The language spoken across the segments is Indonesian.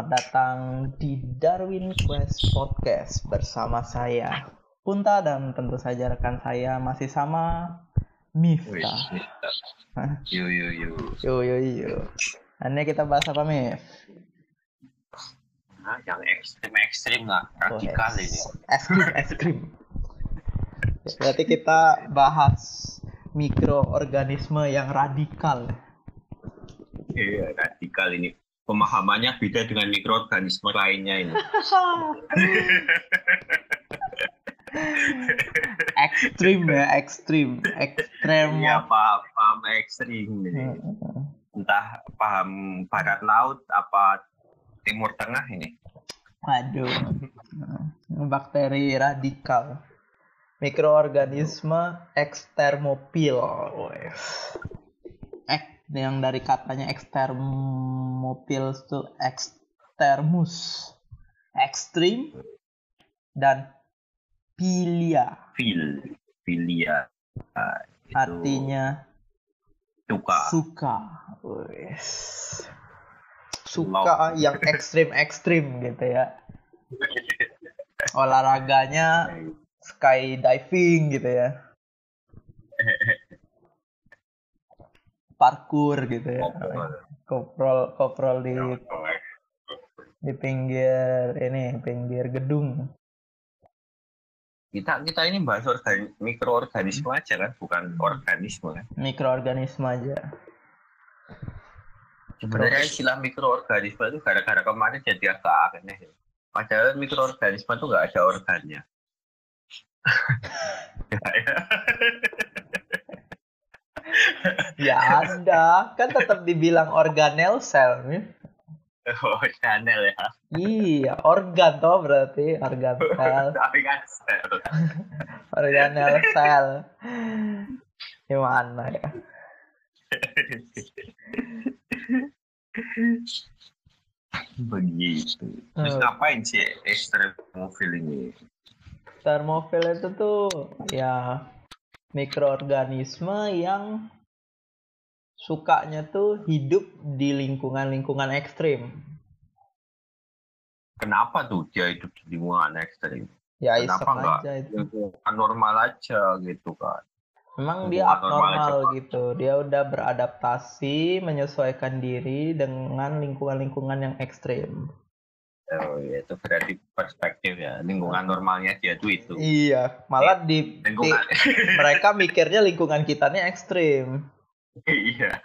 Selamat datang di Darwin Quest Podcast bersama saya Punta dan tentu saja rekan saya masih sama. Hah? Yo yo yo. Yo yo yo. Ini kita bahas apa Mif? Nah, yang ekstrim ekstrim lah, radikal Oh, ini. Es krim. Berarti kita bahas mikroorganisme yang radikal. Iya, radikal ini. Pemahamannya beda dengan mikroorganisme lainnya ini. ekstrim ya, ekstrim, ekstrem. Iya, paham, paham ekstrim ini. Entah paham barat laut apa timur tengah ini. Waduh, bakteri radikal, mikroorganisme ekstermopil, yang dari katanya ekstermopil itu ekstermus, ekstrim, dan pilia, Fil, filia. Ah, itu artinya suka. suka, suka yang ekstrim-ekstrim gitu ya. Olahraganya skydiving gitu ya. Parkour gitu ya. Koprol koprol di di pinggir ini pinggir gedung. Kita kita ini bahas organi mikroorganisme aja kan, bukan organisme kan. Mikroorganisme aja. Sebenarnya istilah mikroorganisme itu gara-gara kemarin jadi agak aneh. ya. Padahal mikroorganisme itu nggak ada organnya. Ya ada, kan tetap dibilang organel. Mif. oh, channel ya. Iya, organ toh berarti organ sel. Kan sel. organel sel. Gimana ya? Begitu. Terus Hmm. ngapain sih ekstremofil ini? Termofil itu tuh ya mikroorganisme yang sukanya tuh hidup di lingkungan-lingkungan ekstrim. Kenapa tuh dia hidup di lingkungan ekstrim? Ya Kenapa nggak aja itu. lingkungan normal aja gitu kan? Memang dia abnormal aja, gitu. Dia udah beradaptasi, menyesuaikan diri dengan lingkungan-lingkungan yang ekstrim. Oh iya, itu berarti perspektif ya. Lingkungan normalnya dia tuh itu. Iya, malah di, di- mereka mikirnya lingkungan kita nih ekstrim. iya.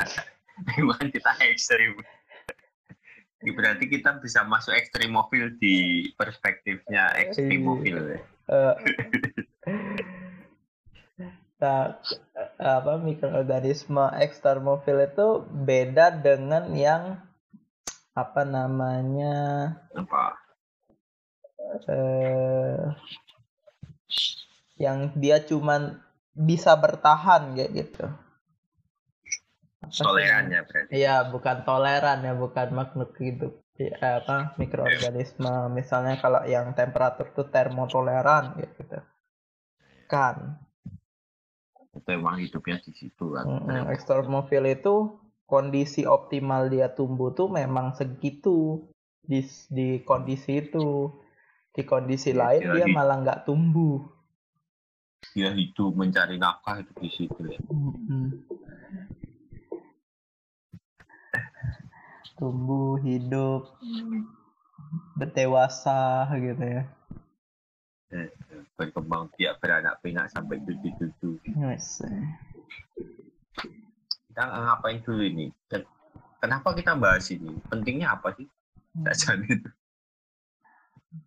Lingkungan kita ekstrim. Berarti kita bisa masuk ekstremofil di perspektifnya ekstremofil ya. Eh, nah, eh, apa mikroorganisme ekstermofil itu beda dengan yang apa namanya Apa? eh yang dia cuman bisa bertahan kayak gitu. Tolerannya berarti. Iya, bukan toleran ya, bukan makhluk hidup. Ya, apa mikroorganisme misalnya kalau yang temperatur tuh termotoleran gitu. Kan. Itu emang hidupnya di situ kan. Mm-mm, Ekstermofil itu kondisi optimal dia tumbuh tuh memang segitu di di kondisi itu. Di kondisi Ya, lain dia dia malah nggak tumbuh. Dia hidup mencari nafkah itu di situ ya. Tumbuh, hidup, berdewasa gitu ya. Eh, Berkembang biak beranak pinak sampai cucu-cucu. Yes. Kita ngapain dulu ini? Ken- Kenapa kita bahas ini? Pentingnya apa sih? Saja itu.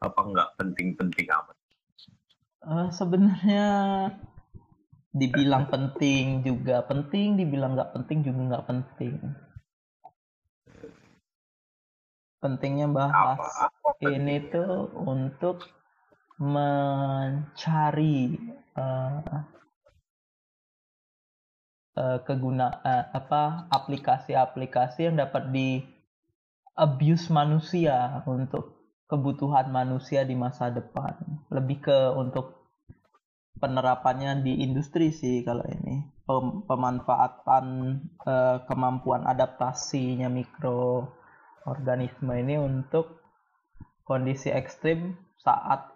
Apa enggak penting-penting amat? Eh, sebenarnya dibilang penting juga penting, dibilang nggak penting juga nggak penting. Pentingnya bahas Apa? Apa ini pentingnya? tuh untuk mencari eh, eh, keguna eh, apa aplikasi-aplikasi yang dapat di abuse manusia untuk kebutuhan manusia di masa depan. Lebih ke untuk penerapannya di industri sih kalau ini. Pem- pemanfaatan eh, kemampuan adaptasinya mikroorganisme ini untuk kondisi ekstrim saat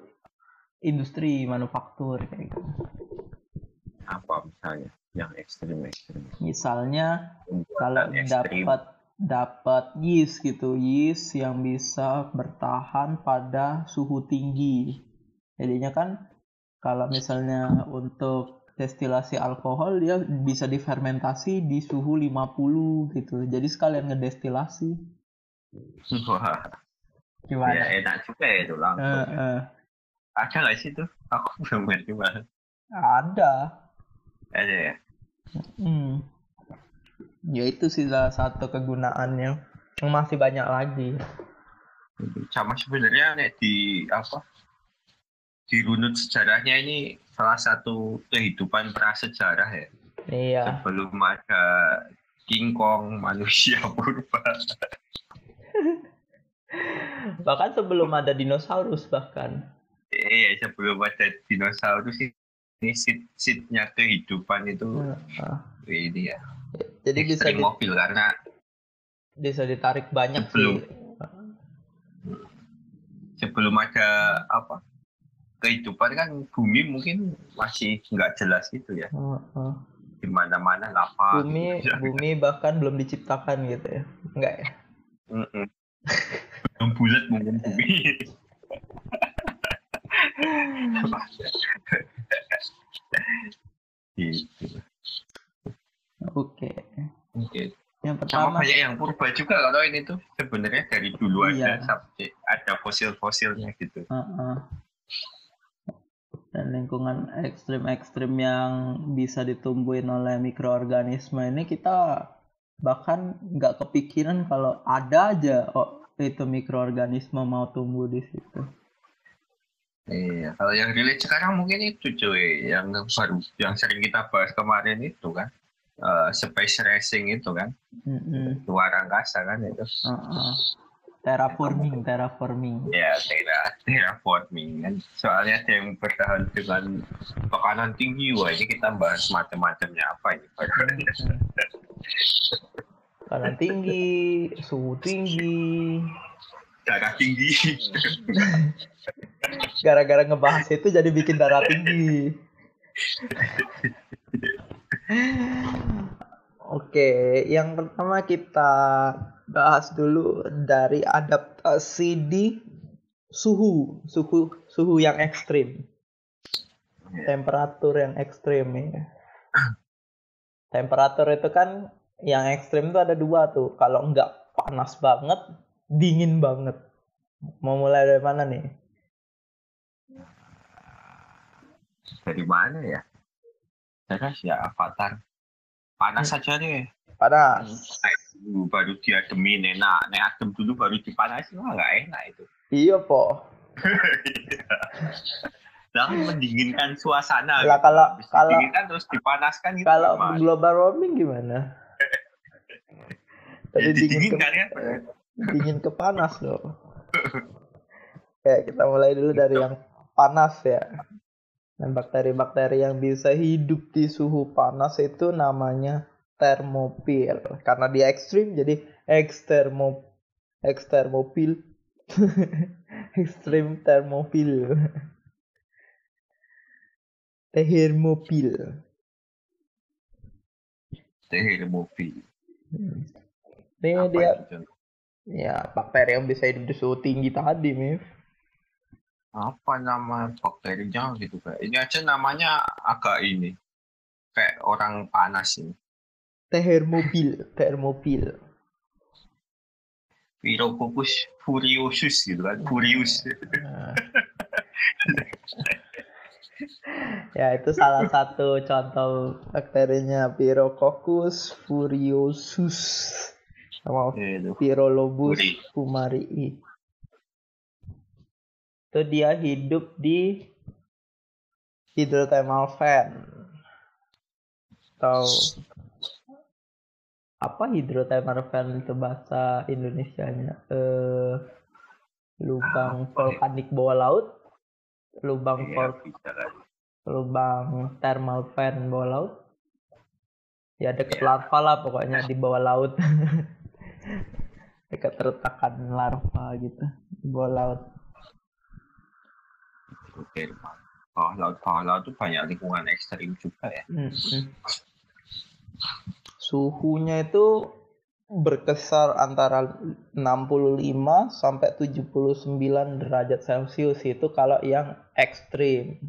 industri manufaktur kayak gitu. Apa misalnya yang ekstrim-ekstrim? Misalnya kalau ekstrim. dapat dapat yeast gitu, yeast yang bisa bertahan pada suhu tinggi. Jadinya kan kalau misalnya untuk destilasi alkohol dia bisa difermentasi di suhu 50 gitu. Jadi sekalian ngedestilasi. Wah, Gimana? ya enak juga ya itu langsung. Eh, eh. Ada nggak sih tuh? Aku belum ngerti banget. ada. Ada ya? Hmm. Ya itu sih salah satu kegunaannya. Masih banyak lagi. Sama sebenarnya nek di apa? Di runut sejarahnya ini salah satu kehidupan prasejarah ya. Iya. Sebelum ada King Kong, manusia purba. Bahkan sebelum ada dinosaurus bahkan. Eh, sebelum ada dinosaurus ini seed seednya kehidupan itu Heeh. ini ya. Jadi bisa di- mobil karena bisa ditarik banyak Sebelum. sih. sebelum ada apa kehidupan kan bumi mungkin masih nggak jelas gitu ya Heeh. di mana mana lapang Bumi gitu. bumi bahkan belum diciptakan gitu ya. Enggak ya? Belum bulat mungkin bumi gitu Oke. oke Yang sama banyak yang purba juga kalau ini tuh sebenarnya dari dulu Iya. ada sampai ada fosil-fosilnya gitu Heeh. Dan lingkungan ekstrim-ekstrim yang bisa ditumbuhin oleh mikroorganisme ini kita bahkan nggak kepikiran kalau ada aja oh, itu mikroorganisme mau tumbuh di situ. Iya, kalau yang relate sekarang mungkin itu cuy, yang baru, yang sering kita bahas kemarin itu kan, Eh, space racing itu kan, Mm-mm. luar angkasa kan itu. Heeh. Terraforming, terraforming. Ya, tera, terraforming kan. Soalnya ada yang bertahan dengan tekanan tinggi, wah ini kita bahas macam-macamnya apa ini. Kanan tinggi, suhu tinggi. Darah tinggi. Gara-gara ngebahas itu jadi bikin darah tinggi. Oke, yang pertama kita bahas dulu dari adaptasi di suhu, suhu suhu yang ekstrim, temperatur yang ekstrim ya. Temperatur itu kan yang ekstrim itu ada dua tuh. Kalau nggak panas banget, dingin banget. Mau mulai dari mana nih? Dari mana ya? Jelas ya, avatar. Panas Hmm. saja nih. Panas. Dulu baru diademin enak. Naik adem dulu baru dipanasin, wah nggak enak itu. Iya, po. Kan mendinginkan suasana. Lah, gitu. kalau- Habis kalau- didinginkan terus dipanaskan gitu. Kalau gimana? global warming gimana? Ya, Tadi dingin ke, ya. dingin ke panas loh. Oke, kita mulai dulu dari yang panas ya. Dan bakteri-bakteri yang bisa hidup di suhu panas itu namanya termopil. Karena dia ekstrim jadi ekstermo ekstermopil. ekstrim termopil. Tehermopil. Tehir mobil. Ini Apa dia itu? Ya, bakteri yang bisa hidup di suhu tinggi tadi, Mif. Apa nama bakterinya gitu kayak. Ini aja namanya agak ini. Kayak orang panas ini. Tehermobil, termopil. Pirococcus furiosus gitu kan. Furious. Nah. ya, itu salah satu contoh bakterinya Pirococcus furiosus. Sama Itu. Pyrolobus Furi. fumarii. Itu dia hidup di hydrothermal vent. Atau apa hydrothermal vent itu bahasa Indonesianya? Eh, lubang ya? vulkanik bawah laut, lubang Iya, kan. lubang thermal vent bawah laut. Ya dekat Iya. larva lah pokoknya di bawah laut. dekat retakan larva gitu di bawah laut. Hidrotermal. Bawah laut bawah laut itu banyak lingkungan ekstrim juga ya. Hmm. Suhunya itu berkisar antara 65 sampai 79 derajat Celcius itu kalau yang ekstrim.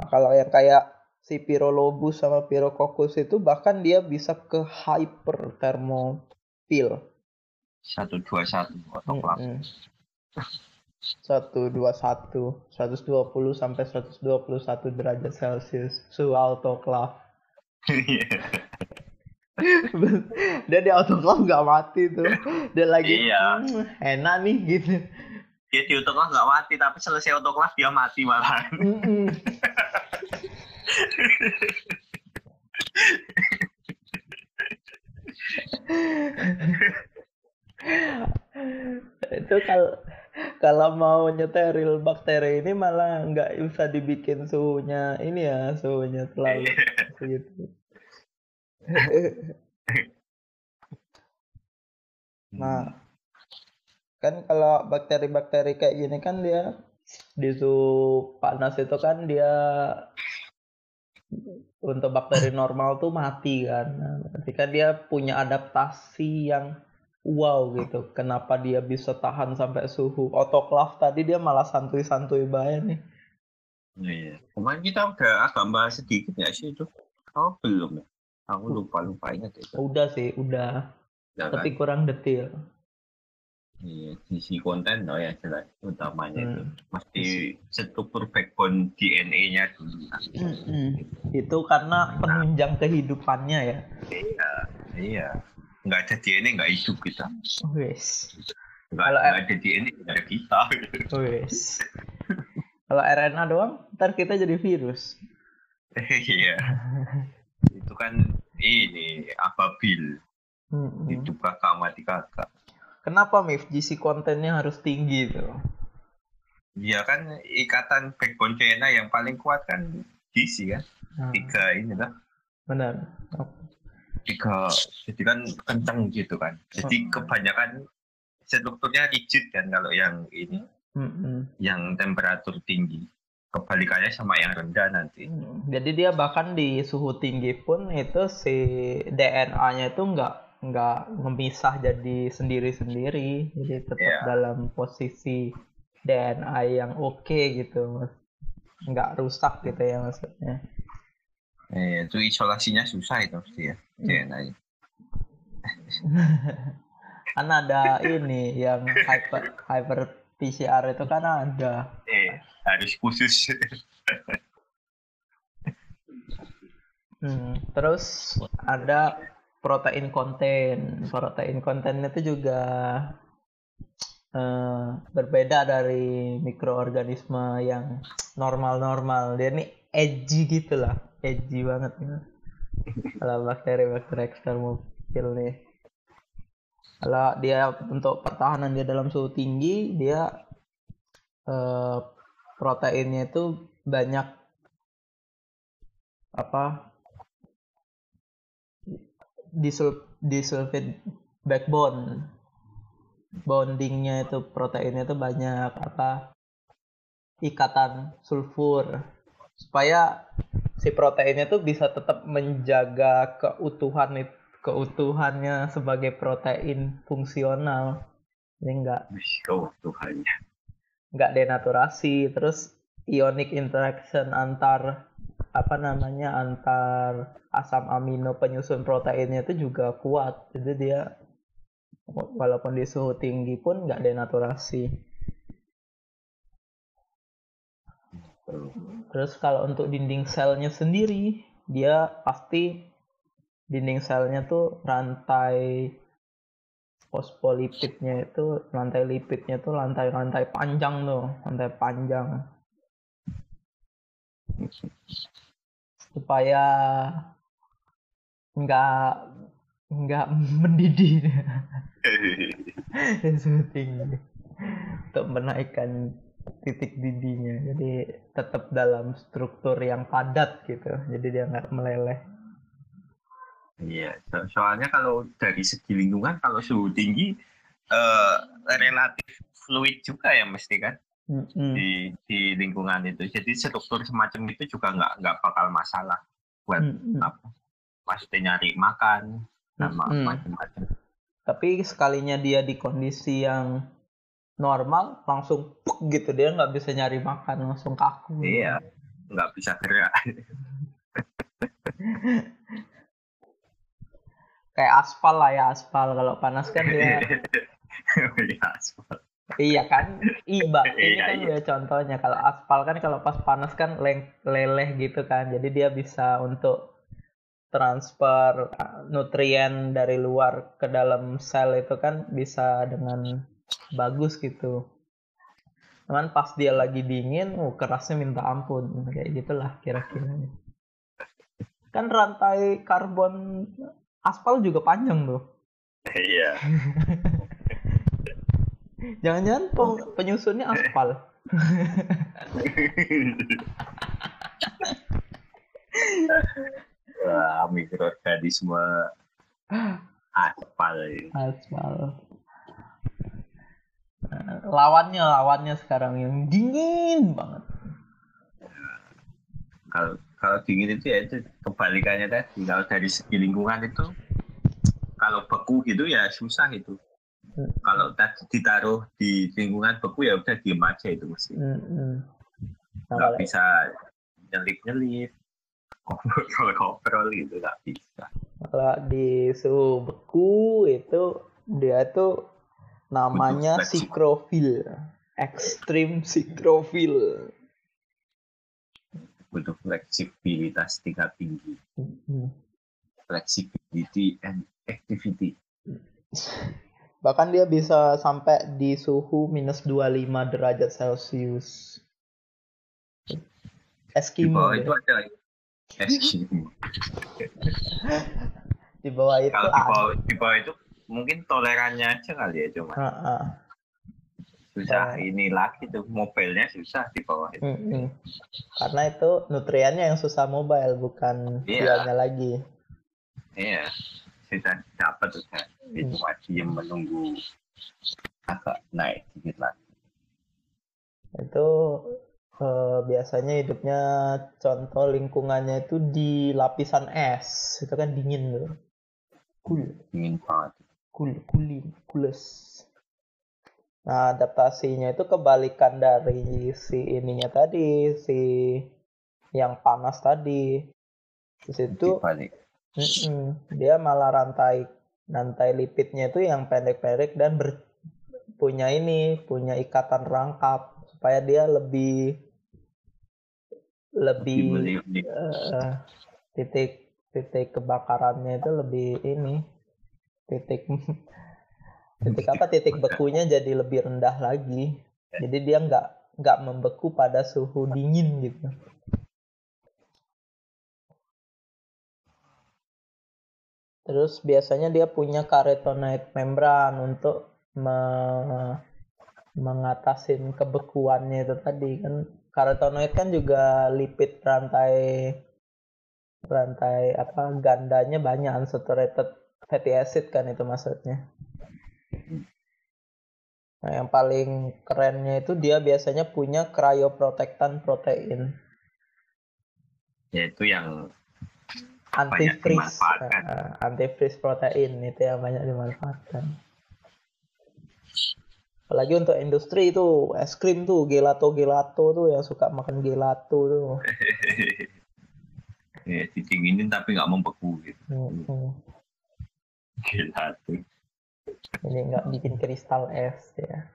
Nah, kalau yang kayak si Pyrolobus sama Pyrococcus itu bahkan dia bisa ke hyperthermopil. 121 autoclave. Hmm, satu dua satu seratus dua puluh sampai seratus dua puluh satu derajat celcius suhu autoclave dia di autoclave nggak mati tuh. Dia lagi Iya. "Hmm, enak nih gitu. Dia di autoclave nggak mati, tapi selesai autoclave dia mati malah. Itu kalau kalau mau nyeteril bakteri ini malah nggak bisa dibikin suhunya ini ya suhunya terlalu segitu. Nah, kan kalau bakteri-bakteri kayak gini kan dia di suhu panas itu kan dia untuk bakteri normal tuh mati kan. Nah, berarti kan dia punya adaptasi yang wow gitu. Kenapa dia bisa tahan sampai suhu autoclave tadi dia malah santuy-santuy banget nih. Iya. Kemarin kita udah agak bahas sedikit ya sih itu. Oh belum ya? Aku lupa lupa ingat itu. Udah sih, udah. Ya, Tapi kan? kurang detail. Iya, sisi konten oh ya jelas utamanya itu. Hmm. Mesti struktur backbone DNA-nya dulu. Mm-mm. Itu karena penunjang kehidupannya ya. Iya, iya. Nggak ada DNA nggak hidup kita. Wes. Nggak, Kalau- nggak ada DNA nggak ada kita. Wes. Kalau RNA doang, ntar kita jadi virus. Iya. itu kan ini ababil Mm-mm. hidup kakak mati kakak. Kenapa MIF GC kontennya harus tinggi tuh? Iya kan ikatan backbone DNA yang paling kuat kan DC kan Nah, tiga ini lah benar. Tiga jadi kan kenceng gitu kan jadi Hmm. kebanyakan strukturnya rigid kan kalau yang ini Mm-mm. yang temperatur tinggi kebalikannya sama yang rendah nanti Hmm, Jadi dia bahkan di suhu tinggi pun itu si DNA-nya itu nggak nggak memisah jadi sendiri-sendiri. Jadi tetap Iya. dalam posisi DNA yang oke gitu. Nggak rusak gitu ya maksudnya. Eh, itu isolasinya susah itu mesti ya Hmm. DNA. Kan ada ini yang hyper hyper PCR itu kan ada. eh harus khusus Hmm, terus ada protein konten. Protein konten itu juga eh, berbeda dari mikroorganisme yang normal-normal. Dia ini edgy gitu lah, edgy banget ya. Kalau bakteri-bakteri ekstermofil nih. Kalau dia untuk pertahanan dia dalam suhu tinggi, dia eh, proteinnya itu banyak apa disul disulfid backbone bondingnya itu proteinnya itu banyak apa ikatan sulfur supaya si proteinnya itu bisa tetap menjaga keutuhan keutuhannya sebagai protein fungsional. Jadi nggak oh Tuhannya nggak denaturasi. Terus ionic interaction antar apa namanya antar asam amino penyusun proteinnya itu juga kuat. Jadi dia walaupun di suhu tinggi pun nggak denaturasi terus kalau untuk dinding selnya sendiri dia pasti dinding selnya tuh rantai fosfolipidnya itu rantai lipidnya tuh lantai-lantai panjang tuh lantai panjang. Supaya nggak nggak mendidih. Suhu tinggi. Untuk menaikkan titik didihnya jadi tetap dalam struktur yang padat gitu jadi dia nggak meleleh Iya, so- soalnya kalau dari segi lingkungan kalau suhu tinggi eh, relatif fluid juga ya mesti kan. Mm-mm. di di lingkungan itu. Jadi struktur semacam itu juga nggak nggak bakal masalah buat Mm-mm. apa? Maksudnya nyari makan sama Mm-mm. macam-macam. Tapi sekalinya dia di kondisi yang normal, langsung puk gitu dia nggak bisa nyari makan, langsung kaku. Iya, nggak bisa gerak. Kayak aspal lah ya aspal kalau panas kan dia Iya, aspal. Iya kan, iba ini Iya, kan iya. contohnya. Kalau aspal kan kalau pas panas kan leng- leleh gitu kan, jadi dia bisa untuk transfer uh, nutrien dari luar ke dalam sel itu kan bisa dengan bagus gitu. Cuman pas dia lagi dingin, uh, kerasnya minta ampun, kayak gitulah kira-kira. Kan rantai karbon aspal juga panjang tuh. Iya. Jangan-jangan peng- penyusunnya aspal. Wah, mikroorganisme aspal. Aspal. Lawannya lawannya sekarang yang dingin banget. Kalau kalau dingin itu ya itu kebalikannya tadi. Kalau dari segi lingkungan itu kalau beku gitu ya susah itu. Hmm. Kalau tadi ditaruh di lingkungan beku ya udah diem aja itu mesti. Mm-mm. Nah, Nggak bisa nyelip-nyelip. Ngobrol-ngobrol gitu nggak bisa. kalau di suhu beku itu dia tuh namanya sikrofil, extreme sikrofil. Butuh fleksibilitas tingkat tinggi. Mm-mm. Flexibility and activity. Bahkan dia bisa sampai di suhu minus 25 derajat Celcius. Di Eskimo bawah dia. itu ada Eskimo. di bawah itu Kalau di ada. bawah, di bawah itu mungkin tolerannya aja kali ya cuma Ah, ah. susah Oh. ini lagi tuh mobilnya susah di bawah itu. Mm-mm. Karena itu nutriennya yang susah mobile, bukan dianya lagi. Iya, susah dapat tuh kan. Hmm. Itu diem menunggu agak naik sedikit lagi. Itu eh, biasanya hidupnya contoh lingkungannya itu di lapisan es. Itu kan dingin tuh. Cool, Dingin banget. Cool, cooling, cooles. Nah, adaptasinya itu kebalikan dari si ininya tadi, si yang panas tadi. Di situ. Dia malah rantai rantai lipidnya itu yang pendek-pendek dan ber- punya ini, punya ikatan rangkap supaya dia lebih lebih eh, titik titik kebakarannya itu lebih ini titik. Titik apa? Titik bekunya jadi lebih rendah lagi. Jadi dia nggak nggak membeku pada suhu dingin gitu. Terus biasanya dia punya carotenoid membran untuk me- mengatasin kebekuannya itu tadi kan. Carotenoid kan juga lipid rantai rantai apa gandanya banyak unsaturated fatty acid kan itu maksudnya. Nah, yang paling kerennya itu dia biasanya punya cryoprotectant protein, Yaitu yang antifreeze, dimanfaatkan. uh, antifreeze protein itu yang banyak dimanfaatkan. Apalagi untuk industri itu es krim tuh gelato gelato tuh yang suka makan gelato tuh. ya, didinginin tapi nggak membeku gitu. Hmm. Ini nggak bikin kristal es ya.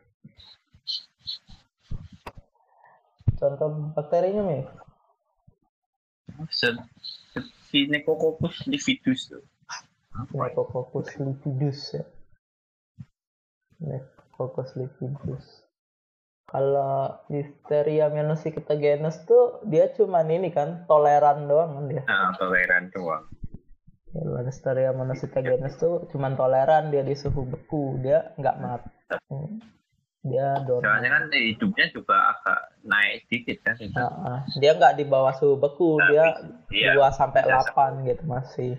Contoh bakterinya nih. Si Nekococcus lividus tuh. Apa ya? Nekococcus lipidus ya. Kalau Listeria monocytogenes tuh dia cuman ini kan toleran doang kan dia. Nah, toleran doang. Kalau Listeria monocytogenes tuh cuman toleran dia di suhu beku, dia nggak mati. Hmm. Dia dorman. Soalnya kan hidupnya juga agak naik dikit kan itu. Ah, ah. dia nggak di bawah suhu beku, Tapi, dia iya, 2 sampai 8 gitu masih.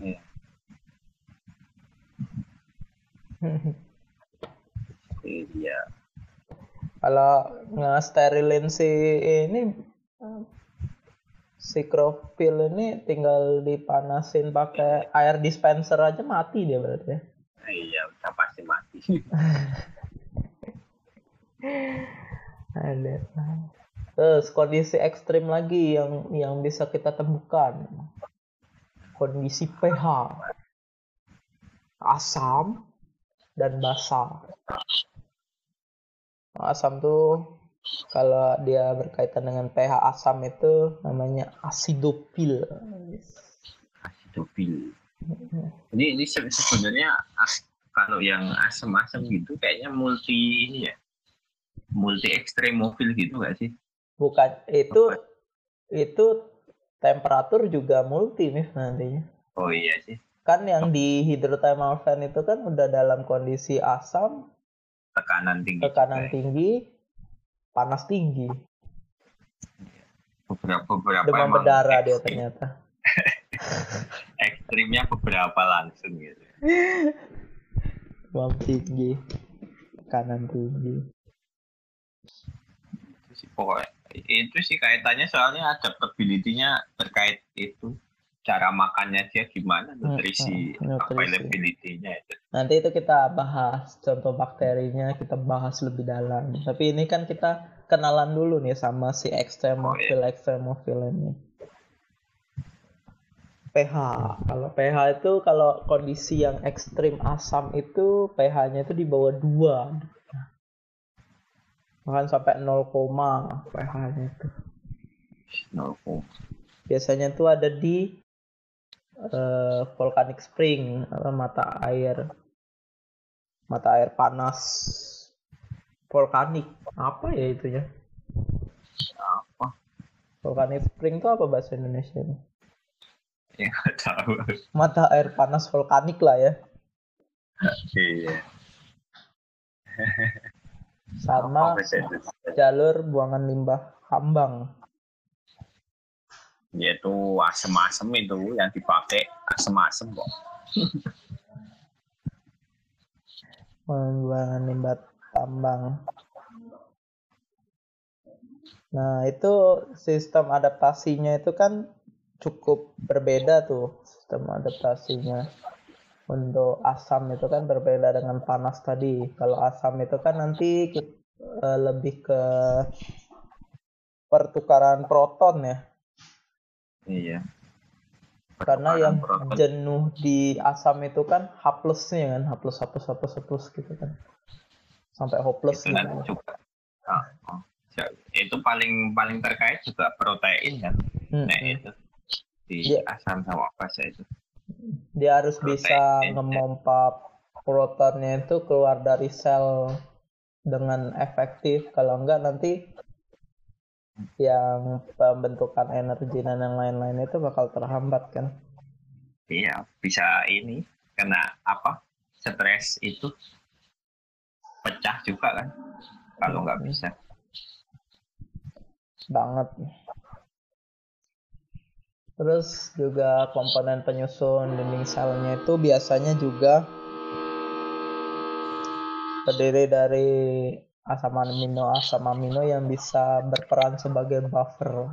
Iya. Iya. Kalau nge-sterilin si ini si ini tinggal dipanasin pakai air dispenser aja mati dia berarti ya. Iya, udah pasti mati. Ada. Terus kondisi ekstrim lagi yang yang bisa kita temukan. Kondisi pH. Asam dan basa. Asam tuh kalau dia berkaitan dengan pH asam itu namanya asidopil. Asidopil. Ini ini sebenarnya kalau yang asam-asam gitu kayaknya multi ini ya. Multi ekstremofil gitu gak sih? Bukan itu itu temperatur juga multi nih nantinya. Oh iya sih. Kan yang di hydrothermal vent itu kan udah dalam kondisi asam, tekanan tinggi. Tekanan tinggi, panas tinggi. Beberapa beberapa Demam berdarah dia ternyata. Ekstrimnya beberapa langsung gitu. Demam tinggi, tekanan tinggi itu sih pokoknya itu sih kaitannya soalnya adaptability-nya terkait itu cara makannya dia gimana nutrisi, hmm, nutrisi. availability-nya itu. Nanti itu kita bahas contoh bakterinya kita bahas lebih dalam. Tapi ini kan kita kenalan dulu nih sama si ekstremofil oh, iya. ekstremofil ini. pH. Kalau pH itu kalau kondisi yang ekstrim asam itu pH-nya itu di bawah 2 bahkan sampai 0, pH-nya itu. 0, biasanya tuh ada di uh, volcanic spring atau mata air. Mata air panas. Volkanik. Apa ya itu ya apa volcanic spring itu apa bahasa Indonesia ini? Ya tahu. Mata air panas volkanik lah ya. Iya. Sama jalur buangan limbah Hambang. Yaitu asem-asem itu yang dipakai asem-asem kok. buangan limbah tambang. Nah, itu sistem adaptasinya itu kan cukup berbeda tuh sistem adaptasinya untuk asam itu kan berbeda dengan panas tadi. Kalau asam itu kan nanti eh, lebih ke pertukaran proton ya. Iya. Karena yang jenuh di asam itu kan H plusnya kan, H plus, H plus, H plus, H plus gitu kan. Sampai hopeless itu gitu. juga. Oh. Itu paling paling terkait juga protein kan. Hmm, nah, itu di yeah. asam sama apa sih itu dia harus Protein. bisa ngemompa protonnya itu keluar dari sel dengan efektif kalau enggak nanti yang pembentukan energi dan yang lain-lain itu bakal terhambat kan? Iya bisa ini karena apa? Stres itu pecah juga kan? Kalau nggak bisa. Banget. Terus juga komponen penyusun dinding selnya itu biasanya juga terdiri dari asam amino asam amino yang bisa berperan sebagai buffer.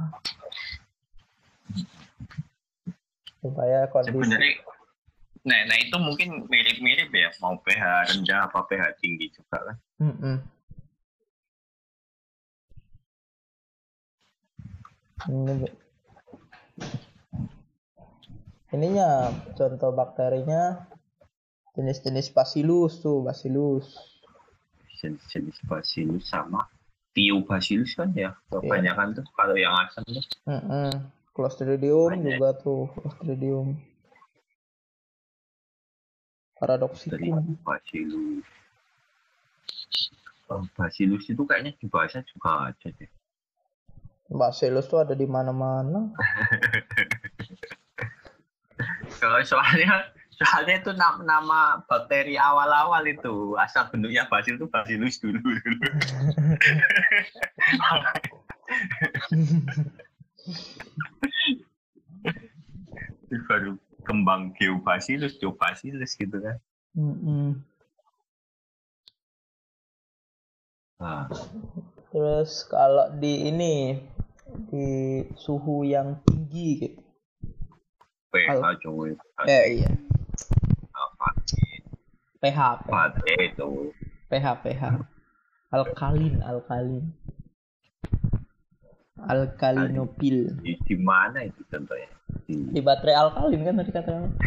Supaya kondisi Sebenarnya, nah, nah itu mungkin mirip-mirip ya. Mau pH rendah apa pH tinggi juga kan? Mm -mm. ini ininya contoh bakterinya jenis-jenis bacillus tuh bacillus jenis-jenis bacillus sama bacillus kan ya kebanyakan yeah. tuh kalau yang asam tuh mm -hmm. clostridium Banyak. juga tuh clostridium paradoxicum bacillus oh, bacillus itu kayaknya di bahasa juga ada deh Bacillus tuh ada di mana-mana. Kalau soalnya soalnya itu nama, nama bakteri awal-awal itu asal bentuknya basil itu bacillus dulu. baru kembang geobacillus, geobacillus gitu kan. Mm -hmm. Ah, Terus kalau di ini di suhu yang tinggi gitu. pH cuy. Eh iya. PH pH itu. pH pH. Alkalin alkalin. Alkalinopil. Di, di mana itu contohnya? Di, Di baterai alkalin kan tadi katanya.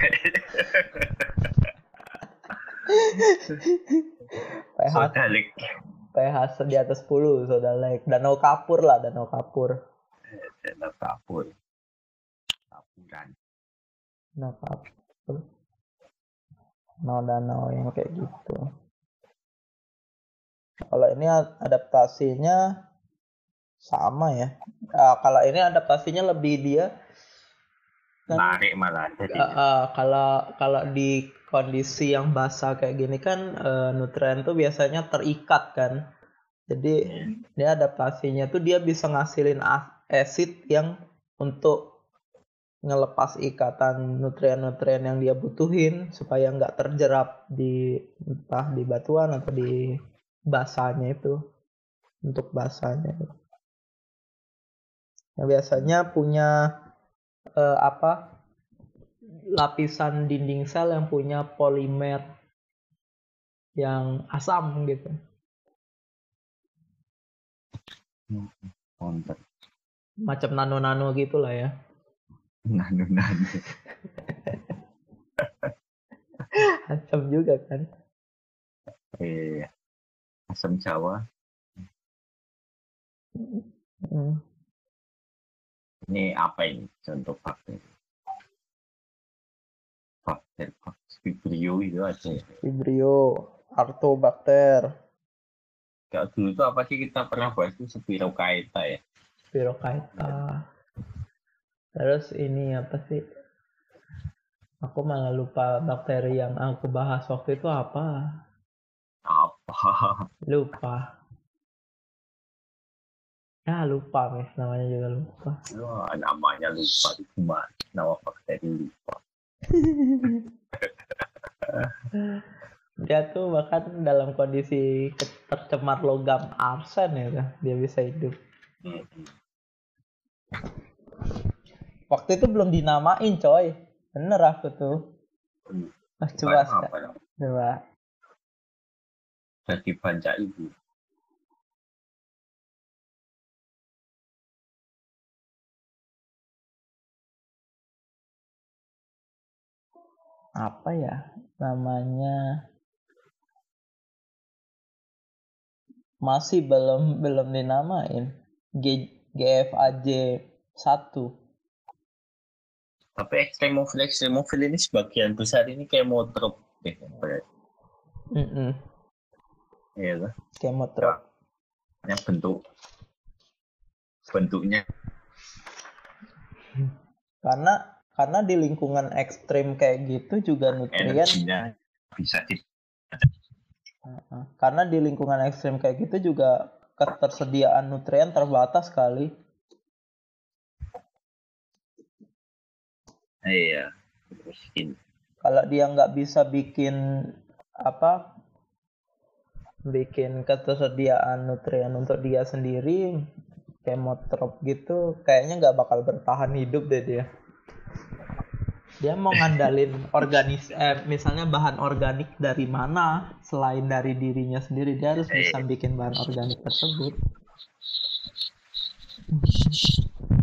pH soda lek. pH di atas 10 soda lek. Danau kapur lah, danau kapur. Danau kapur. Kapuran. Danau kapur. Danau-danau yang kayak gitu. Kalau ini adaptasinya sama ya. Ah, kalau ini adaptasinya lebih dia kan Tarik malah jadi. Ah, ah, kalau kalau di kondisi yang basah kayak gini kan eh, nutrien tuh biasanya terikat kan. Jadi dia adaptasinya tuh dia bisa ngasilin as- acid yang untuk ngelepas ikatan nutrien-nutrien yang dia butuhin supaya nggak terjerap di entah di batuan atau di basahnya itu untuk basahnya. Nah, biasanya punya eh, apa lapisan dinding sel yang punya polimer yang asam gitu. Konter. Macam nano-nano gitu lah ya. Nanu nanu. Asam juga kan. Eh, asam Jawa. Hmm. Ini apa ini contoh bakteri? Bakteri, Vibrio itu aja. ya. Vibrio, Artobacter, Kalau dulu itu apa sih kita pernah bahas itu Spirochaeta ya? Spirochaeta. Terus ini apa sih? Aku malah lupa bakteri yang aku bahas waktu itu apa. Apa? Lupa. Ya lupa mes namanya juga lupa. Wah, namanya lupa gimana? Nama bakteri lupa. Dia tuh bahkan dalam kondisi tercemar logam arsen ya kan, dia bisa hidup. Waktu itu belum dinamain coy. Bener aku tuh. Hmm. Ah, coba apa dong? coba. Jadi banca ibu. Apa ya namanya? Masih belum belum dinamain. G, GFAJ 1. Tapi ekstremofil ekstremofil ini sebagian besar ini kayak motrop deh. berarti. Mm Iya kan? Kemotrop. Yang bentuk bentuknya Karena karena di lingkungan ekstrim kayak gitu juga nutrien energinya bisa di. Karena di lingkungan ekstrim kayak gitu juga ketersediaan nutrien terbatas sekali. Iya ini Kalau dia nggak bisa bikin apa, bikin ketersediaan nutrien untuk dia sendiri, kemotrop gitu, kayaknya nggak bakal bertahan hidup deh dia. Dia mau ngandalin organis, eh, misalnya bahan organik dari mana selain dari dirinya sendiri, dia harus bisa bikin bahan organik tersebut.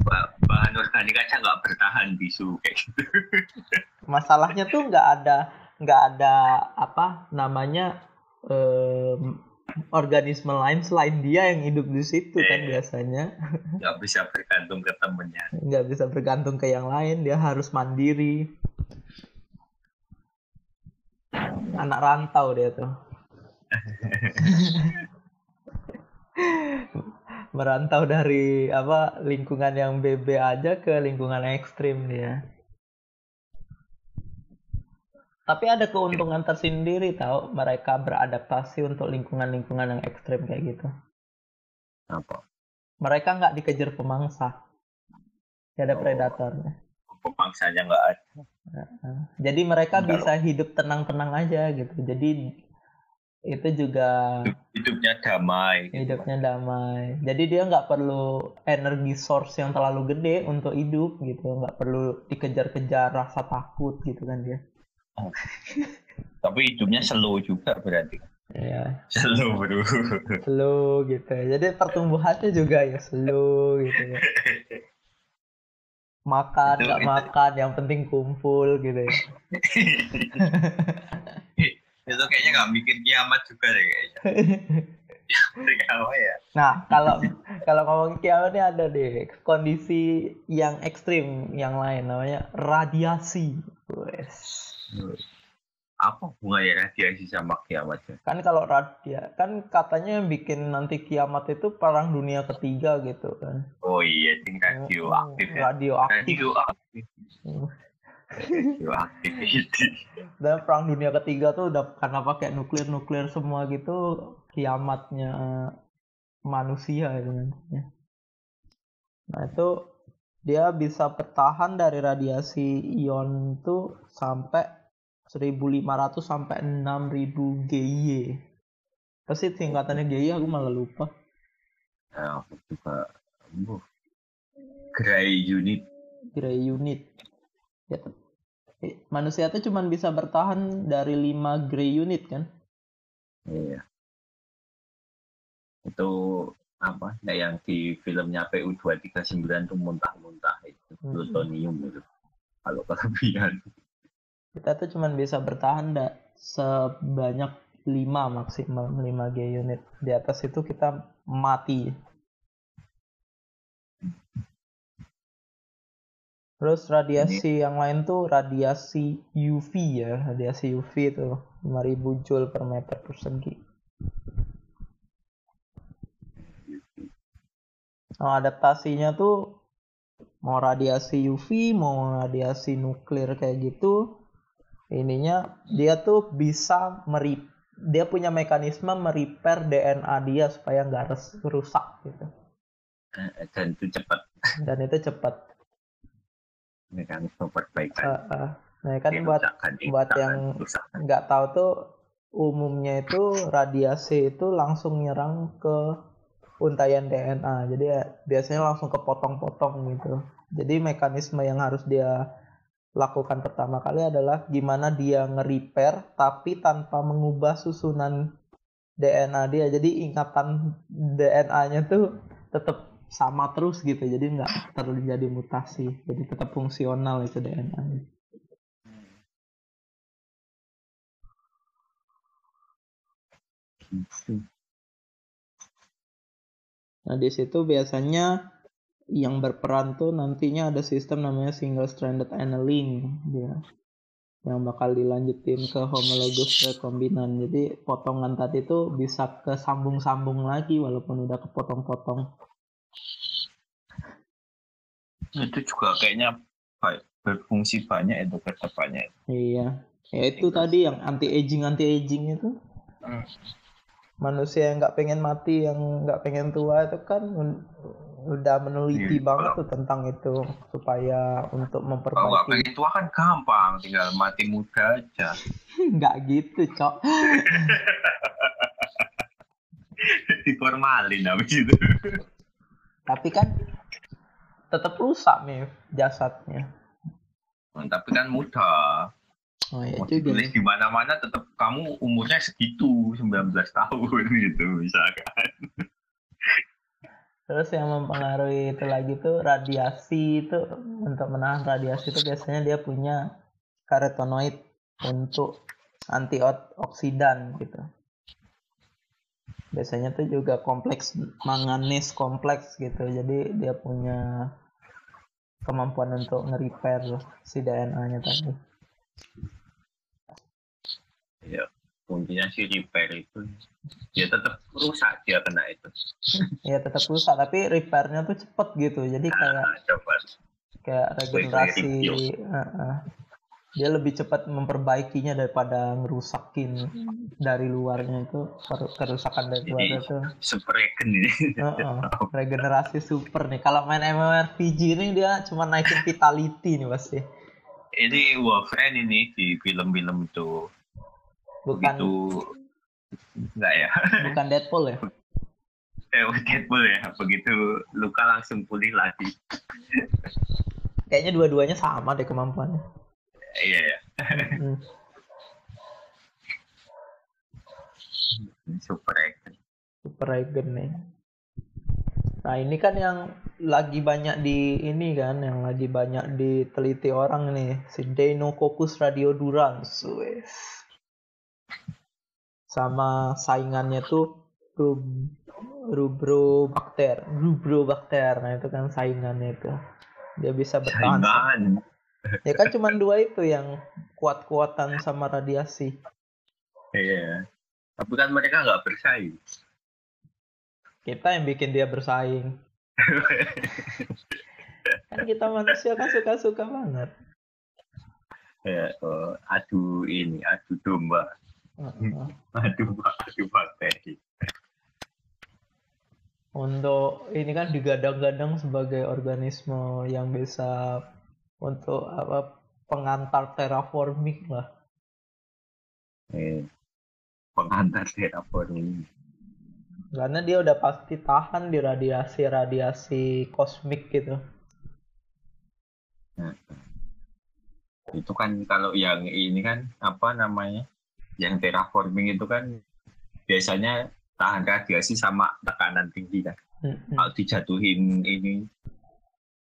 ba- bahan organik aja nggak bertahan bisu kayak gitu. masalahnya tuh nggak ada nggak ada apa namanya em, organisme lain selain dia yang hidup di situ kan Eh. biasanya nggak bisa bergantung ke temennya. nggak bisa bergantung ke yang lain dia harus mandiri anak rantau dia tuh merantau dari apa lingkungan yang BB aja ke lingkungan ekstrim dia tapi ada keuntungan tersendiri tahu mereka beradaptasi untuk lingkungan-lingkungan yang ekstrim kayak gitu Apa? mereka nggak dikejar pemangsa Nggak ada Oh. predatornya Pemangsanya nggak ada. Jadi mereka Enggak bisa hidup tenang-tenang aja gitu. Jadi itu juga hidupnya damai gitu. hidupnya damai. Jadi dia nggak perlu energi source yang terlalu gede untuk hidup gitu. Nggak perlu dikejar-kejar rasa takut gitu kan dia. Tapi hidupnya slow juga berarti. Ya slow bro. Slow gitu. Jadi pertumbuhannya juga ya slow gitu ya. Makan nggak makan. Yang penting kumpul gitu ya itu kayaknya nggak mikir kiamat juga deh kayaknya ya Nah, kalau kalau ngomong kiamat ini ada deh kondisi yang ekstrim yang lain namanya radiasi. Wes. apa hubungannya radiasi sama kiamat? Kan kalau radia kan katanya yang bikin nanti kiamat itu perang dunia ketiga gitu kan. oh iya ini radioaktif ya Radioaktif. radioaktif Hmm. Dan perang dunia ketiga tuh udah karena pakai nuklir-nuklir semua gitu kiamatnya manusia itu nantinya. Nah itu dia bisa bertahan dari radiasi ion itu sampai 1500 sampai 6000 GY. Apa sih tingkatannya GY aku malah lupa. nah, aku juga gray unit Gray unit. Ya, manusia tuh cuman bisa bertahan dari 5 gray unit kan? iya itu apa nah, yang di filmnya PU 239 tuh muntah-muntah itu Mm-mm. plutonium itu kalau kelebihan Kita tuh cuman bisa bertahan da sebanyak 5 maksimal 5 G unit. Di atas itu kita mati. Terus radiasi yang lain tuh radiasi UV ya, radiasi UV itu 5000 joule per meter persegi. Nah, adaptasinya tuh mau radiasi UV, mau radiasi nuklir kayak gitu, ininya dia tuh bisa meri dia punya mekanisme merepair DNA dia supaya nggak rusak gitu. Eh, dan itu cepat Dan itu cepat. Mekanisme perbaikan Uh, uh. Nah kan buat Dirusakan, buat dirusakan, yang- nggak tahu tuh umumnya itu radiasi itu langsung nyerang ke untayan DNA. Jadi ya, biasanya langsung kepotong-potong gitu. Jadi mekanisme yang harus dia lakukan pertama kali adalah gimana dia nge-repair tapi tanpa mengubah susunan DNA dia. Jadi ingatan DNA-nya tuh tetap sama terus gitu. Jadi nggak terjadi mutasi. Jadi tetap fungsional itu. Gitu. Nah, di situ biasanya yang berperan tuh nantinya ada sistem namanya single stranded annealing dia yang bakal dilanjutin ke homologous rekombinan. Jadi potongan tadi tuh bisa kesambung-sambung lagi walaupun udah kepotong-potong. Itu juga kayaknya baik, berfungsi banyak itu ke depannya Iya. Ya itu tadi yang anti aging anti aging itu. Hmm. Manusia yang nggak pengen mati, yang nggak pengen tua itu kan udah meneliti Iya. banget tuh tentang itu supaya untuk kalau memperbaiki pengen tua kan gampang tinggal mati muda aja nggak gitu cok diformalin habis itu tapi kan tetap rusak nih jasadnya. Hmm, tapi kan muda oh ya mau juga ditulis di mana mana tetap kamu umurnya segitu 19 tahun gitu misalkan. Terus yang mempengaruhi itu lagi tuh radiasi itu untuk menahan radiasi itu biasanya dia punya karotenoid untuk antioksidan gitu. Biasanya tuh juga kompleks manganis kompleks gitu jadi dia punya kemampuan untuk nge-repair si DNA-nya tadi. Ya kuncinya si repair itu. Dia tetap rusak dia kena itu. Ya tetap rusak tapi repairnya tuh cepet gitu. Jadi kayak nah, coba. kayak regenerasi review. Heeh. Dia lebih cepat memperbaikinya daripada ngerusakin dari luarnya itu kerusakan dari Jadi- luarnya itu super regen ini Heeh. regenerasi super nih kalau main MMORPG ini dia cuma naikin vitality nih pasti ini Warframe ini di film-film itu bukan begitu Enggak ya? Bukan Deadpool ya? Eh, Deadpool ya. Begitu luka langsung pulih lagi. Kayaknya dua-duanya sama deh kemampuannya. Iya ya. Hmm. Super action. Super Dragon nih. Nah ini kan yang lagi banyak di ini kan, yang lagi banyak diteliti orang nih, si Deinococcus radiodurans, wes. Sama saingannya tuh Rub Rubrobacter, Rubrobacter, nah itu kan saingannya itu. Dia bisa bertahan. Saingan. Ya kan cuma dua itu yang kuat-kuatan sama radiasi. Iya. Tapi kan mereka nggak bersaing. Kita yang bikin dia bersaing. kan kita manusia kan suka-suka banget. ya, oh, adu ini, adu domba, Heeh. adu adu bakteri. Untuk ini kan digadang-gadang sebagai organisme yang bisa untuk apa pengantar terraforming lah. Eh, pengantar terraforming. Karena dia udah pasti tahan di radiasi-radiasi kosmik gitu. Itu kan kalau yang ini kan apa namanya? Yang terraforming itu kan biasanya tahan radiasi sama tekanan tinggi kan. Kalau dijatuhin ini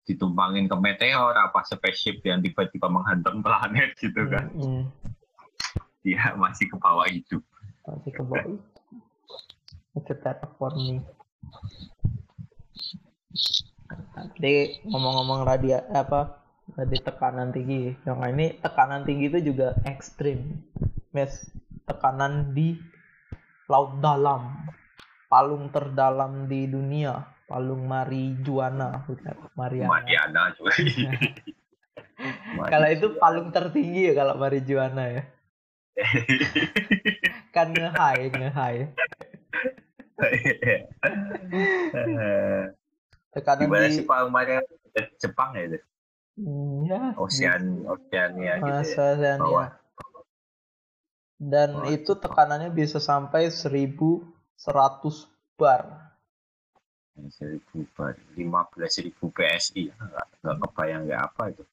ditumpangin ke meteor apa spaceship yang tiba-tiba menghantam planet gitu kan. Mm-mm. Dia masih ke bawah itu. Masih ke bawah. Itu terraforming. Jadi ngomong-ngomong radia apa tadi tekanan tinggi. Yang ini tekanan tinggi itu juga ekstrim. Mes tekanan di laut dalam. Palung terdalam di dunia. Palung Marijuana, bukan Mariana. Mariana juga. Kalau itu palung tertinggi ya kalau Marijuana ya. Kan nge-high, nge-high. Tekanan Gimana di sih Pak Maria Jepang ya itu? Hmm, ya, Ocean, Oceania gitu ya. Masa Oceania. Bawah. Dan Bawah itu tekanannya bisa sampai 1100 bar. Seribu bar, lima belas ribu PSI, nggak nggak kebayang nggak apa itu.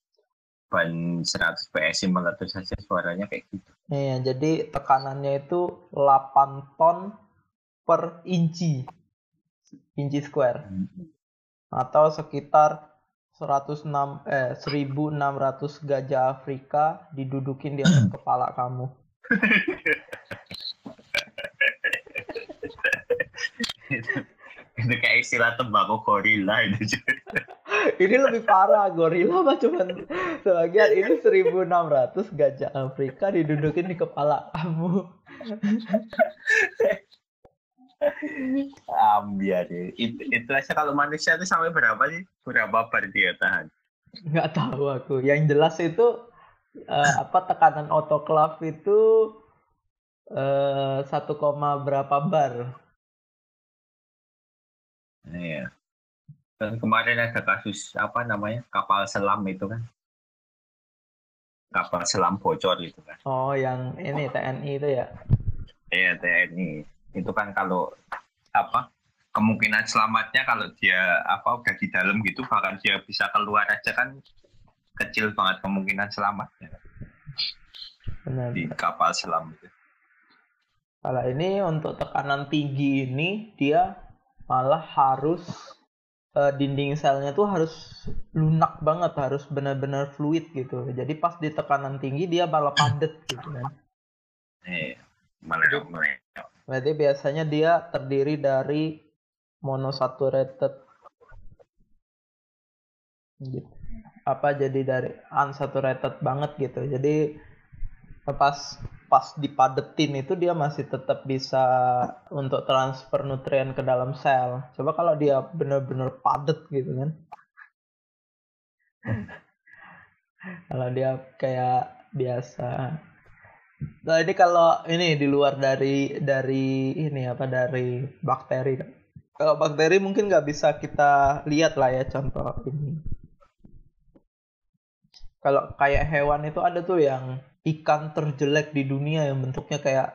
Ban 100 PSI meletus saja suaranya kayak gitu. Iya, jadi tekanannya itu 8 ton per inci. Inci square. Atau sekitar 106 eh 1600 gajah Afrika didudukin di atas kepala kamu. itu kayak istilah tembakau gorila itu. Ini lebih parah, gorila mah cuman sebagian ini 1600 gajah Afrika didudukin di kepala kamu. Ambiar ya. Itu, itu aja kalau manusia itu sampai berapa sih? Berapa bar dia tahan? Nggak tahu aku. Yang jelas itu eh, apa tekanan autoklav itu eh, 1, berapa bar. Iya. Dan kemarin ada kasus apa namanya kapal selam itu kan? Kapal selam bocor itu kan? Oh, yang ini TNI itu ya. Iya TNI itu kan kalau apa kemungkinan selamatnya kalau dia apa udah di dalam gitu bahkan dia bisa keluar aja kan kecil banget kemungkinan selamatnya Benar. di kapal selam itu. Kalau ini untuk tekanan tinggi ini dia malah harus eh, dinding selnya tuh harus lunak banget, harus benar-benar fluid gitu. Jadi pas di tekanan tinggi dia malah padat gitu kan. Iya. Berarti biasanya dia terdiri dari monosaturated gitu. Apa jadi dari unsaturated banget gitu. Jadi pas pas dipadetin itu dia masih tetap bisa untuk transfer nutrien ke dalam sel. Coba kalau dia benar-benar padat gitu kan. kalau dia kayak biasa Nah ini kalau ini di luar dari dari ini apa dari bakteri. Kalau bakteri mungkin nggak bisa kita lihat lah ya contoh ini. Kalau kayak hewan itu ada tuh yang ikan terjelek di dunia yang bentuknya kayak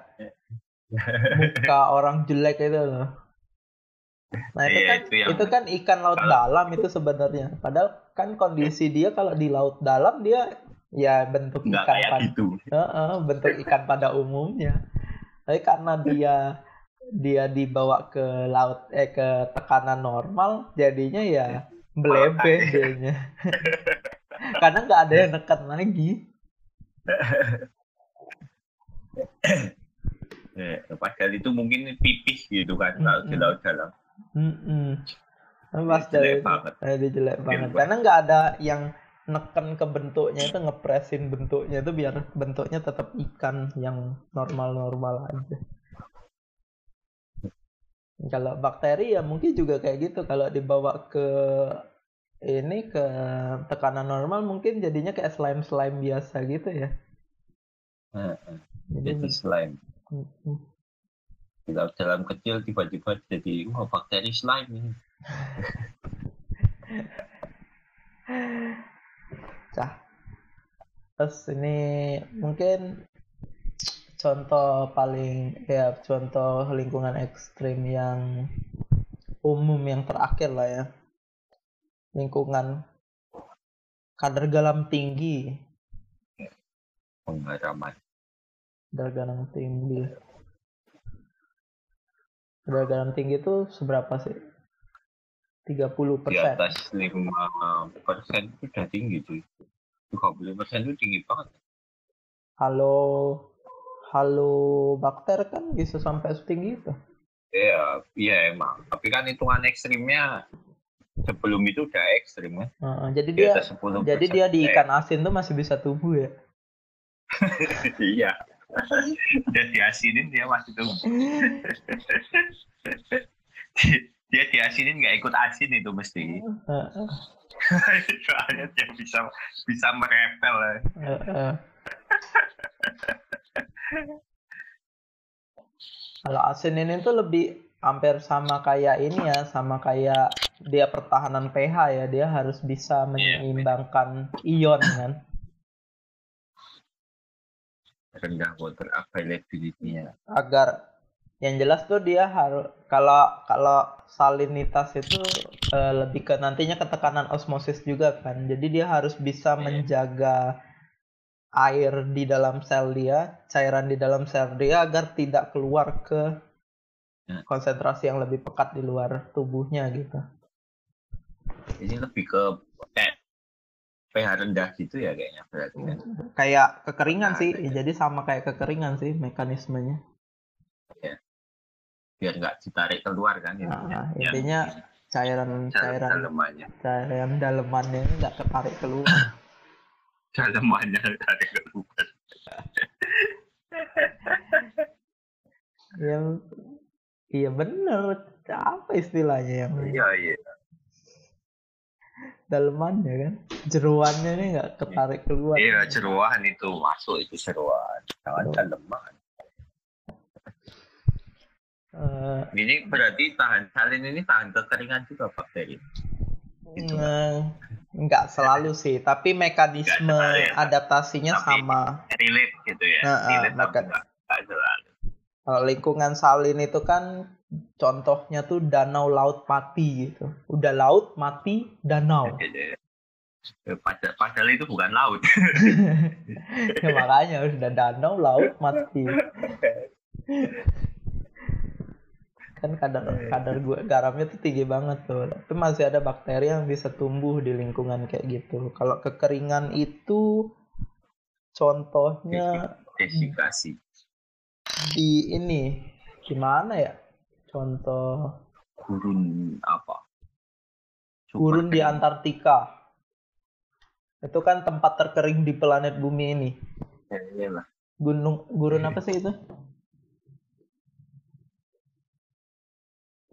muka orang jelek itu loh. Nah itu Iya, kan itu yang- itu kan ikan laut dalam itu sebenarnya. Padahal kan kondisi dia kalau di laut dalam dia ya bentuk nggak ikan pada gitu Heeh, bentuk ikan pada umumnya. Tapi karena dia dia dibawa ke laut eh ke tekanan normal, jadinya ya belebeh dianya. karena nggak ada yang neken lagi. Eh, padahal itu mungkin pipis gitu kan kalau di laut dalam Mm-mm. Nah, Pas Dia jelek itu, banget. eh, dia jelek banget. banget. Karena nggak ada yang neken ke bentuknya itu ngepresin bentuknya itu biar bentuknya tetap ikan yang normal-normal aja. Kalau bakteri ya mungkin juga kayak gitu. Kalau dibawa ke ini ke tekanan normal mungkin jadinya kayak slime-slime biasa gitu ya. Heeh. Jadi jadi slime di laut dalam kecil tiba-tiba jadi wah bakteri slime ini Cah. Terus ini mungkin contoh paling ya contoh lingkungan ekstrim yang umum yang terakhir lah ya. Lingkungan kadar garam tinggi, penggaraman kadar garam tinggi. Kadar garam tinggi itu seberapa sih? 30 di persen. atas lima persen itu udah tinggi cuy 30 persen itu tinggi banget Halo, halo bakter kan bisa sampai setinggi itu. Iya, iya emang. Tapi kan hitungan ekstrimnya sebelum itu udah ekstrim kan. Heeh, jadi Di dia atas 10%. Jadi dia di Eh, ikan asin tuh masih bisa tumbuh ya. iya. dia diasinin dia masih tumbuh. dia diasinin nggak ikut asin itu mesti. Soalnya dia bisa bisa merepel. ya. Kalau asin ini tuh lebih hampir sama kayak ini ya, sama kayak dia pertahanan pH ya, dia harus bisa menyeimbangkan ion kan. Rendah water availability-nya. Agar yang jelas tuh dia harus kalau kalau salinitas itu eh, lebih ke nantinya ke tekanan osmosis juga kan. Jadi dia harus bisa Iya. menjaga air di dalam sel dia, cairan di dalam sel dia agar tidak keluar ke Ya. konsentrasi yang lebih pekat di luar tubuhnya gitu. Ini lebih ke kayak pH rendah gitu ya kayaknya berarti kan. Kayak kekeringan Nah, sih, iya. jadi sama kayak kekeringan sih mekanismenya. Biar nggak ditarik keluar kan intinya. Nah, intinya cairan Dalam cairan dalemannya. cairan dalemannya nggak ketarik keluar. Dalemannya tarik keluar. yang iya bener apa istilahnya yang Iya iya. Dalemannya kan jeruannya ini nggak ketarik keluar Iya jeruan itu masuk itu jeruan. Jangan daleman. Eh, Ini berarti tahan salin ini tahan kekeringan juga bakteri. Gitu. nggak selalu sih tapi mekanisme selalu ya. adaptasinya Tapi- sama Relate gitu ya. Nah, ah, Relate maka- kalau lingkungan salin itu kan contohnya tuh danau laut mati gitu. Udah laut mati danau. Ya, Padahal, padahal itu bukan laut. ya makanya udah danau laut mati. Kan kadar kadar gua garamnya tuh tinggi banget tuh. Tapi masih ada bakteri yang bisa tumbuh di lingkungan kayak gitu. Kalau kekeringan itu contohnya Desikasi. di ini di mana ya contoh. Gurun apa? Super gurun di. Antartika. Itu kan tempat terkering di planet bumi ini. Ya, iyalah. gunung gurun apa sih itu?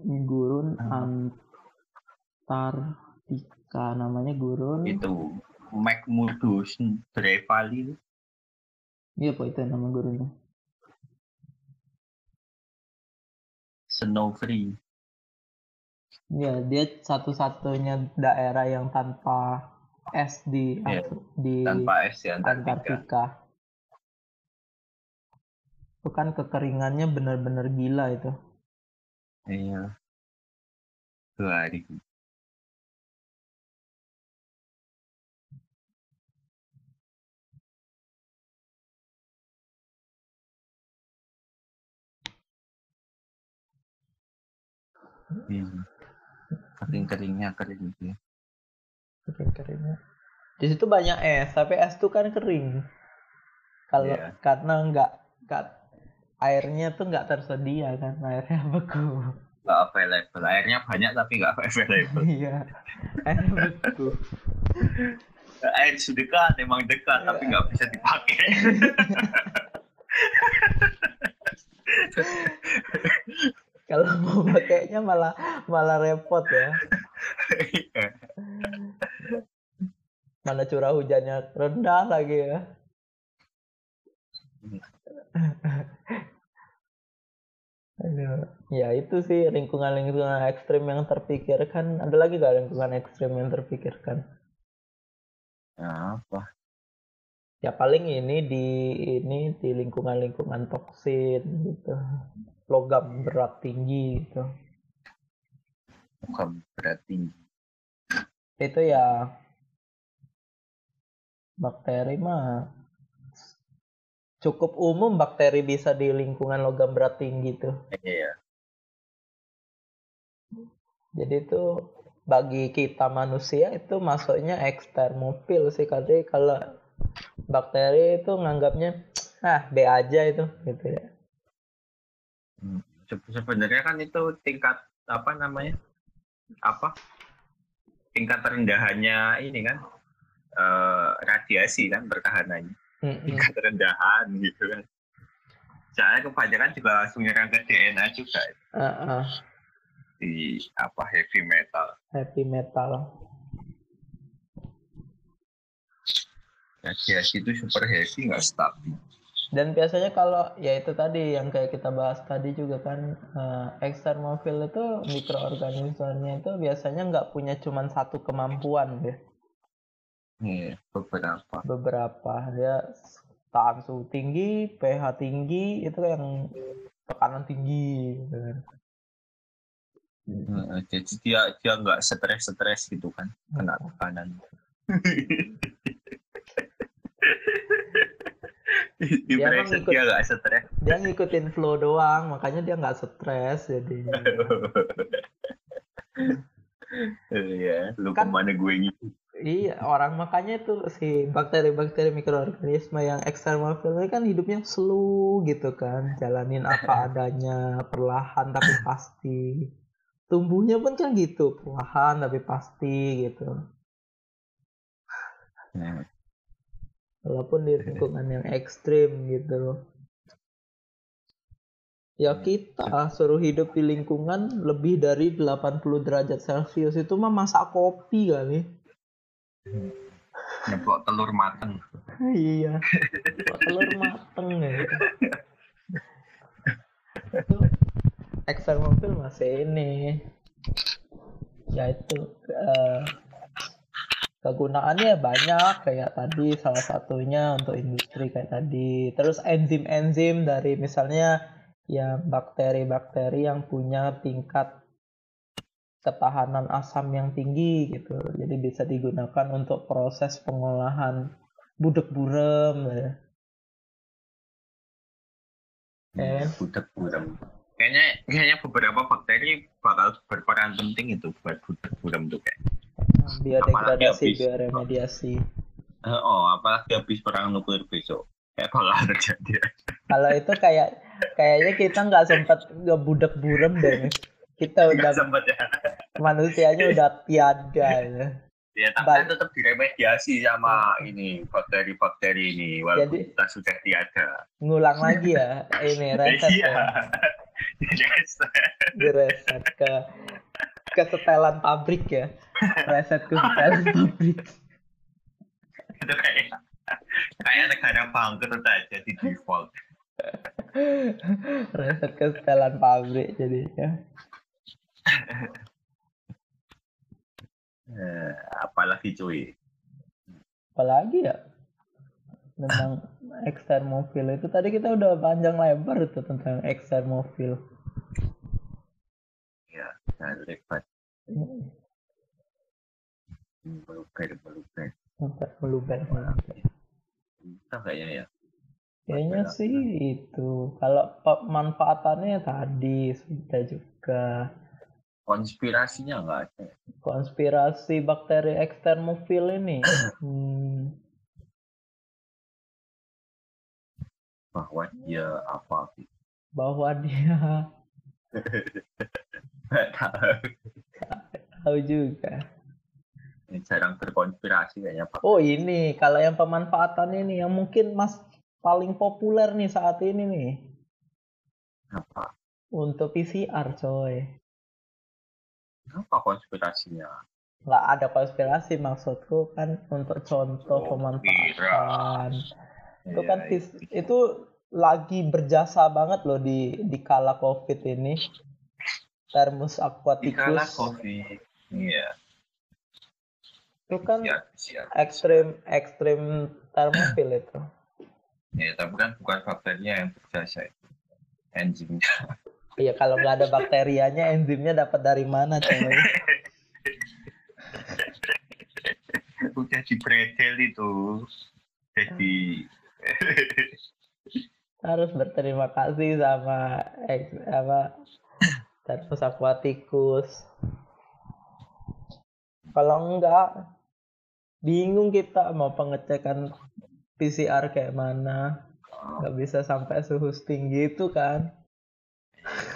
Gurun Antartika. Namanya gurun. Itu McMurdo Drevali iya apa itu nama gurunnya Snow Free. Iya, dia satu-satunya daerah yang tanpa es di Iya, di Tanpa es Antartika. Antartika. Itu kan kekeringannya benar-benar gila itu. Iya. Dua hari. Hmm. Kering-keringnya kering gitu ya. Kering-keringnya. Di situ banyak es, tapi es itu kan kering. Kalau Iya. karena nggak nggak airnya tuh nggak tersedia kan, airnya beku. Nggak available. Airnya banyak tapi nggak available. Iya, airnya beku. Air sudah dekat, emang dekat, tapi Iya. nggak bisa dipakai. Kalau mau pakainya malah malah repot ya. Mana curah hujannya rendah lagi ya. Aduh. Ya itu sih lingkungan-lingkungan ekstrim yang terpikirkan. Ada lagi gak lingkungan ekstrim yang terpikirkan? Nah, apa? Ya paling ini di ini di lingkungan-lingkungan toksin gitu. Logam berat tinggi gitu. Bukan berarti Itu ya bakteri mah cukup umum bakteri bisa di lingkungan logam berat tinggi tuh. Iya. Jadi itu bagi kita manusia itu masuknya ekstermofil sih karena kalau bakteri itu nganggapnya ah B aja itu gitu ya. Se- Sebenarnya kan itu tingkat apa namanya? Apa? Tingkat rendahannya ini kan eh, radiasi kan pertahanannya. Mm-mm. Tingkat rendahan gitu kan. Soalnya kebanyakan juga langsung nyerang ke DNA juga ah, di apa heavy metal. heavy metal. Radiasi itu super heavy nggak stabil. Dan biasanya kalau ya itu tadi yang kayak kita bahas tadi juga kan eh, ekstermofil itu mikroorganismenya itu biasanya nggak punya cuman satu kemampuan ya. Iya, beberapa. beberapa dia tahan suhu tinggi, pH tinggi, itu yang tekanan tinggi. gitu kan. Jadi dia dia nggak stres-stres gitu kan kena tekanan. di Dia emang dia nggak stres. Dia ngikutin flow doang, makanya dia nggak stres jadi. Iya, lu Kan- ke mana gue gitu? Iya, orang makanya itu si bakteri-bakteri mikroorganisme yang ekstermofil ini kan hidupnya slow gitu kan, jalanin apa adanya, perlahan tapi pasti. Tumbuhnya pun kan gitu, perlahan tapi pasti gitu. Nah, Walaupun di lingkungan yang ekstrim gitu. Ya kita suruh hidup di lingkungan lebih dari 80 derajat Celcius itu mah masak kopi kali. nyeplok telur mateng. iya. Telur mateng ya itu ekstermofil masih ini. Ya itu eh, kegunaannya banyak kayak tadi salah satunya untuk industri kayak tadi. Terus enzim-enzim dari misalnya ya bakteri-bakteri yang punya tingkat ketahanan asam yang tinggi gitu. Jadi bisa digunakan untuk proses pengolahan budek burem ya. Eh. Budak buram. Kayaknya kayaknya beberapa bakteri bakal berperan penting itu buat budak buram tuh kayak. Biodegradasi, habis. bioremediasi. Eh, Oh, apalagi habis perang nuklir besok. Kayak kalau terjadi. Kalau itu kayak kayaknya kita nggak sempat ngebudek burem deh. Kita udah sempet ya. manusianya udah tiada ya. Ya, tapi kan tetap diremediasi sama ini bakteri-bakteri ini walaupun Jadi- kita sudah tiada. Ngulang lagi ya ini reset Iya. ya. Yes. Direset ke ke setelan pabrik ya. Reset ke setelan pabrik. itu kayak kayak negara bangkrut aja di default. Reset ke setelan pabrik jadinya. Eh, apalagi cuy. Apalagi ya? Memang ekstermofil itu tadi kita udah panjang lebar itu tentang ekstermofil. Ya, lebat. Meluber, meluber. Sampai meluber. Bisa kayaknya ya. Kayaknya Meluber. sih itu. Kalau pemanfaatannya tadi sudah juga. Konspirasinya nggak ada. Konspirasi bakteri ekstermofil ini. Hmm, Bahwa dia apa gitu. bahwa dia Tahu. tahu juga. Ini jarang berkonspirasi kayaknya Pak. Oh ini, kalau yang pemanfaatan ini yang mungkin mas paling populer nih saat ini nih Apa? untuk PCR coy. Apa konspirasinya? Nggak ada konspirasi maksudku kan untuk contoh Oh, pemanfaatan. Itu kan Iya, pis- itu lagi berjasa banget loh di di kala covid ini. Dikala aquaticus COVID. Iya. itu kan Siap, siap. ekstrim ekstrim thermofil itu. Ya, tapi kan bukan bakterinya yang berjasa itu. Enzimnya. Iya kalau nggak ada bakterianya enzimnya dapat dari mana coy? Udah di bredel itu. Jadi harus berterima kasih sama ex apa Thermus aquaticus. Kalau enggak bingung kita mau pengecekan PCR kayak mana. Nggak bisa sampai suhu setinggi itu kan.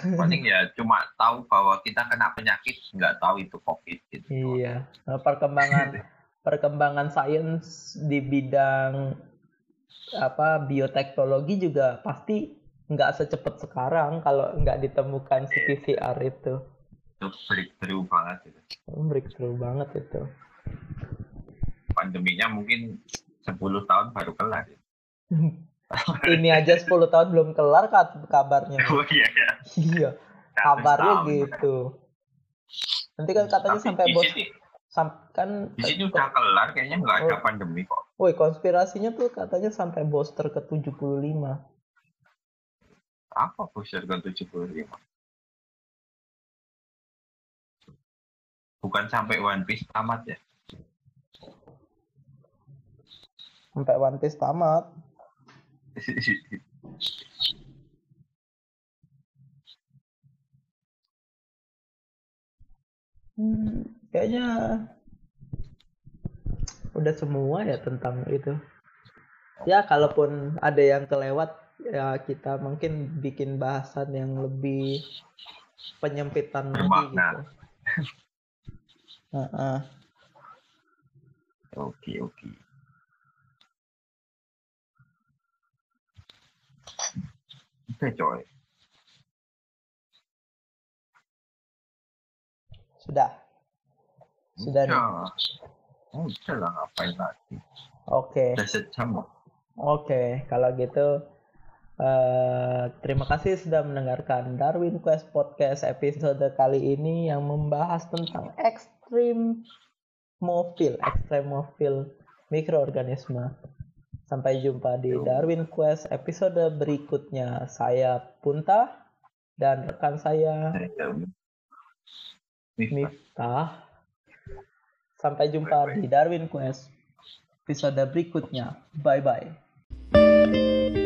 paling ya cuma tahu bahwa kita kena penyakit, nggak tahu itu COVID gitu. Iya. Nah, perkembangan perkembangan sains di bidang apa bioteknologi juga pasti nggak secepat sekarang kalau nggak ditemukan si PCR itu. Itu breakthrough banget itu. Breakthrough banget itu. Pandeminya mungkin 10 tahun baru kelar. ya. Ini aja 10 tahun belum kelar ka- kabarnya. Oh iya ya. Iya, kabarnya gitu. Nanti kan katanya Tapi sampai bos sini, kan di sini udah kelar kayaknya nggak ada pandemi kok. Woi, konspirasinya tuh katanya sampai booster ke 75. Apa booster ke 75? Bukan sampai One Piece tamat ya. Sampai One Piece tamat. Hmm, kayaknya udah semua ya tentang itu. Ya, kalaupun ada yang kelewat, ya kita mungkin bikin bahasan yang lebih penyempitan lagi gitu. Heeh. Oke oke. Oke coy. sudah. Sudah. Udah. Oh, udah lah ngapain lagi. Oke. Udah sejam kok. Oke, kalau gitu eh terima kasih sudah mendengarkan Darwin Quest Podcast episode kali ini yang membahas tentang ekstrim mofil, ekstremofil mikroorganisme. Sampai jumpa di Darwin Quest episode berikutnya. Saya Punta dan rekan saya Miftah. Sampai jumpa di Darwin Quest episode berikutnya. Bye bye.